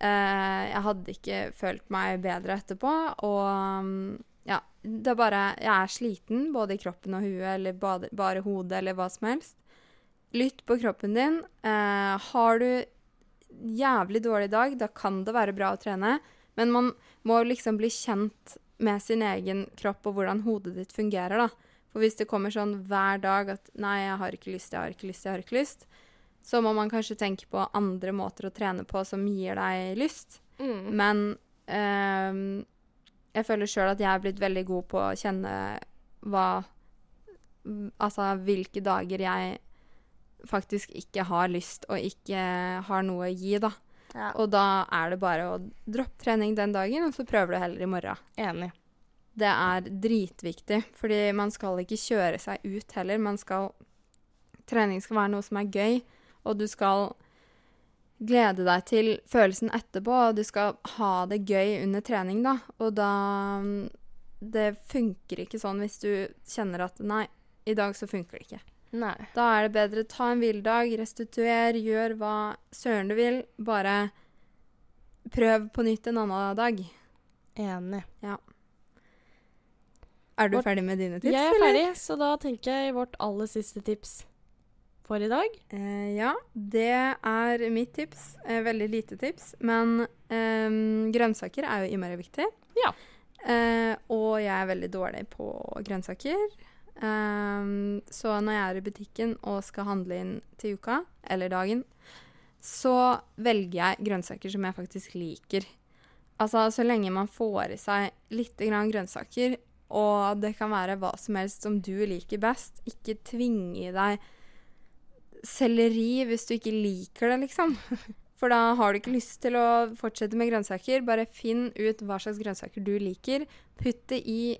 Eh, jeg hadde ikke følt meg bedre etterpå, og mm, ja, det er bare Jeg er sliten, både i kroppen og huet, eller bare, bare hodet, eller hva som helst. Lytt på kroppen din. Eh, har du jævlig dårlig dag, da kan det være bra å trene, men man må liksom bli kjent med sin egen kropp og hvordan hodet ditt fungerer, da. For hvis det kommer sånn hver dag at 'nei, jeg har ikke lyst, jeg har ikke lyst, jeg har ikke lyst', så må man kanskje tenke på andre måter å trene på som gir deg lyst. Mm. Men ehm, jeg føler sjøl at jeg er blitt veldig god på å kjenne hva Altså hvilke dager jeg faktisk ikke har lyst og ikke har noe å gi, da. Ja. Og da er det bare å droppe trening den dagen, og så prøver du heller i morgen. Enig. Det er dritviktig, fordi man skal ikke kjøre seg ut heller. Man skal Trening skal være noe som er gøy, og du skal glede deg til følelsen etterpå, og du skal ha det gøy under trening, da. Og da Det funker ikke sånn hvis du kjenner at Nei, i dag så funker det ikke. Nei. Da er det bedre ta en hviledag, restituer, gjør hva søren du vil. Bare prøv på nytt en annen dag. Enig. Ja. Er du vårt... ferdig med dine tips? jeg er eller? ferdig, så da tenker jeg vårt aller siste tips for i dag. Eh, ja, det er mitt tips. Eh, veldig lite tips. Men eh, grønnsaker er jo innmari viktig. Ja. Eh, og jeg er veldig dårlig på grønnsaker. Eh, så når jeg er i butikken og skal handle inn til uka, eller dagen, så velger jeg grønnsaker som jeg faktisk liker. Altså så lenge man får i seg litt grann grønnsaker, og det kan være hva som helst som du liker best, ikke tvinge i deg selleri hvis du ikke liker det, liksom. For da har du ikke lyst til å fortsette med grønnsaker. Bare finn ut hva slags grønnsaker du liker. Putt det i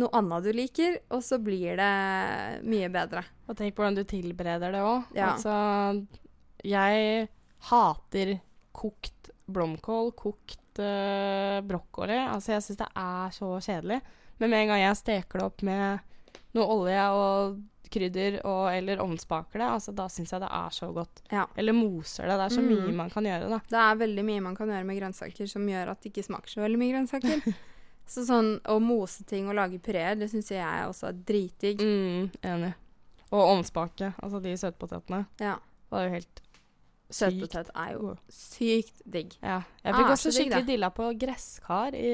noe annet du liker, og så blir det mye bedre. Og tenk på hvordan du tilbereder det òg. Ja. Altså, jeg hater kokt blomkål, kokt uh, brokkoli. Altså, jeg syns det er så kjedelig. Men med en gang jeg steker det opp med noe olje og krydder og, eller ovnsbaker det, altså, da syns jeg det er så godt. Ja. Eller moser det. Det er så Mm. mye man kan gjøre, da. Det er veldig mye man kan gjøre med grønnsaker som gjør at det ikke smaker så veldig mye grønnsaker. så sånn å mose ting og lage pureer, det syns jeg også er dritdigg. Mm, enig. Og ovnsbake. Altså de søtpotetene. Ja. Var jo helt Søtpotet er jo sykt digg. Ja. Jeg fikk ah, også skikkelig digg, dilla på gresskar i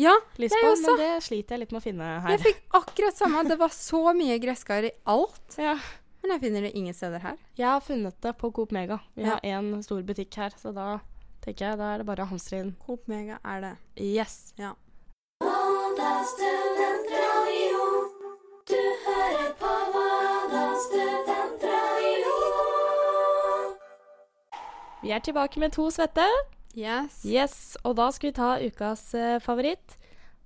Ja, Lisboa, men det sliter jeg litt med å finne her. jeg fikk akkurat samme. Det var så mye gresskar i alt. Ja. Men jeg finner det ingen steder her. Jeg har funnet det på Coop Mega. Vi Ja. har én stor butikk her, så da tenker jeg da er det bare å hamstre inn. Coop Mega er det. Yes. Ja. Volda Vi er tilbake med to svette. Yes. Yes, og da skal vi ta ukas eh, favoritt.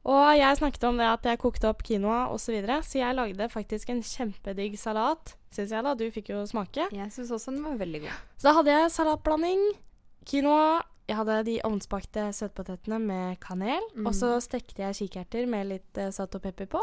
Og jeg snakket om det at jeg kokte opp quinoa osv., så, videre, så jeg lagde faktisk en kjempedigg salat, syns jeg da. Du fikk jo smake. Jeg syns også den var veldig god. Så da hadde jeg salatblanding, quinoa, jeg hadde de ovnsbakte søtpotetene med kanel, Mm. og så stekte jeg kikerter med litt eh, salt og pepper på.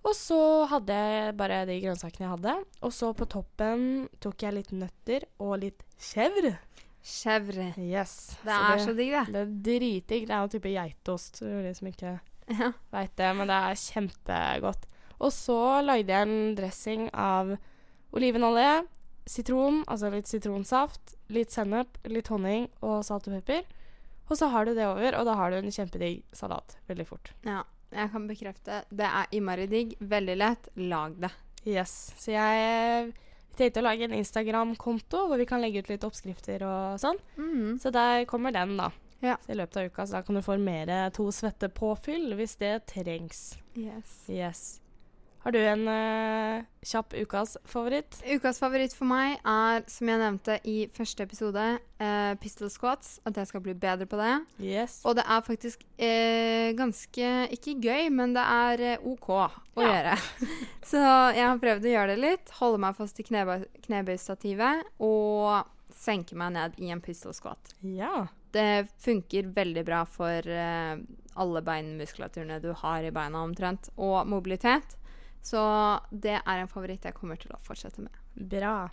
Og så hadde jeg bare de grønnsakene jeg hadde. Og så på toppen tok jeg litt nøtter og litt chèvre. Chèvre. Yes. Det er så digg, det. Det er dritdigg. Det er jo type geitost, for de som ikke Ja. veit det, men det er kjempegodt. Og så lagde jeg en dressing av olivenolje, sitron, altså litt sitronsaft, litt sennep, litt honning og salt og pepper. Og så har du det over, og da har du en kjempedigg salat veldig fort. ja. Jeg kan bekrefte. Det er innmari digg. Veldig lett. Lag det. Yes. Så jeg tenkte å lage en Instagram-konto hvor vi kan legge ut litt oppskrifter og sånn. Mm. Så der kommer den, da. Ja. Så I løpet av uka så da kan du få mer to svette påfyll hvis det trengs. Yes. Yes. Har du en uh, kjapp ukas favoritt? Ukas favoritt for meg er, som jeg nevnte i første episode, uh, pistol squats. At jeg skal bli bedre på det. Yes. Og det er faktisk uh, ganske Ikke gøy, men det er OK å Ja. gjøre. Så jeg har prøvd å gjøre det litt. Holde meg fast i knebøy, knebøystativet og senke meg ned i en pistol squat. Ja. Det funker veldig bra for alle beinmuskulaturene du har i beina omtrent, og mobilitet. Så det er en favoritt jeg kommer til å fortsette med. Bra.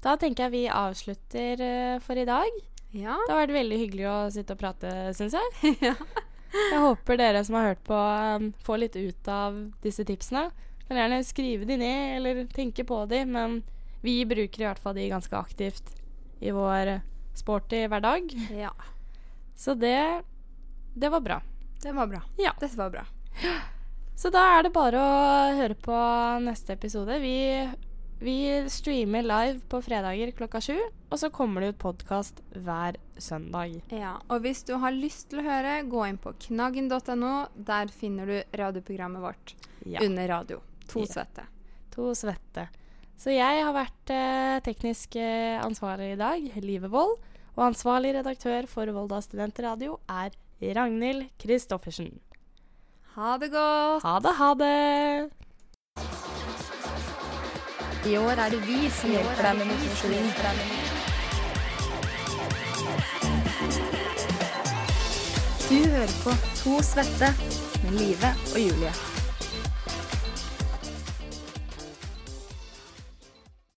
Da tenker jeg vi avslutter eh, for i dag. Ja. Det har vært veldig hyggelig å sitte og prate, syns jeg. ja. Jeg håper dere som har hørt på, um, får litt ut av disse tipsene. Kan gjerne skrive de ned, eller tenke på de, men vi bruker i hvert fall de ganske aktivt i vår sporty hverdag. ja. Så det Det var bra. Det var bra. Ja. Dette var bra. Så da er det bare å høre på neste episode. Vi, vi streamer live på fredager klokka sju, og så kommer det ut podkast hver søndag. Ja, og hvis du har lyst til å høre, gå inn på knaggen.no. Der finner du radioprogrammet vårt Ja. under radio. To Ja. svette. To svette. Så jeg har vært eh, teknisk eh, ansvarlig i dag, Live Wold. Og ansvarlig redaktør for Volda studentradio er Ragnhild Kristoffersen. Ha det godt! Ha det, ha det! I år er det vi som hjelper deg med motivasjon. Du hører på To svette med Live og Julie.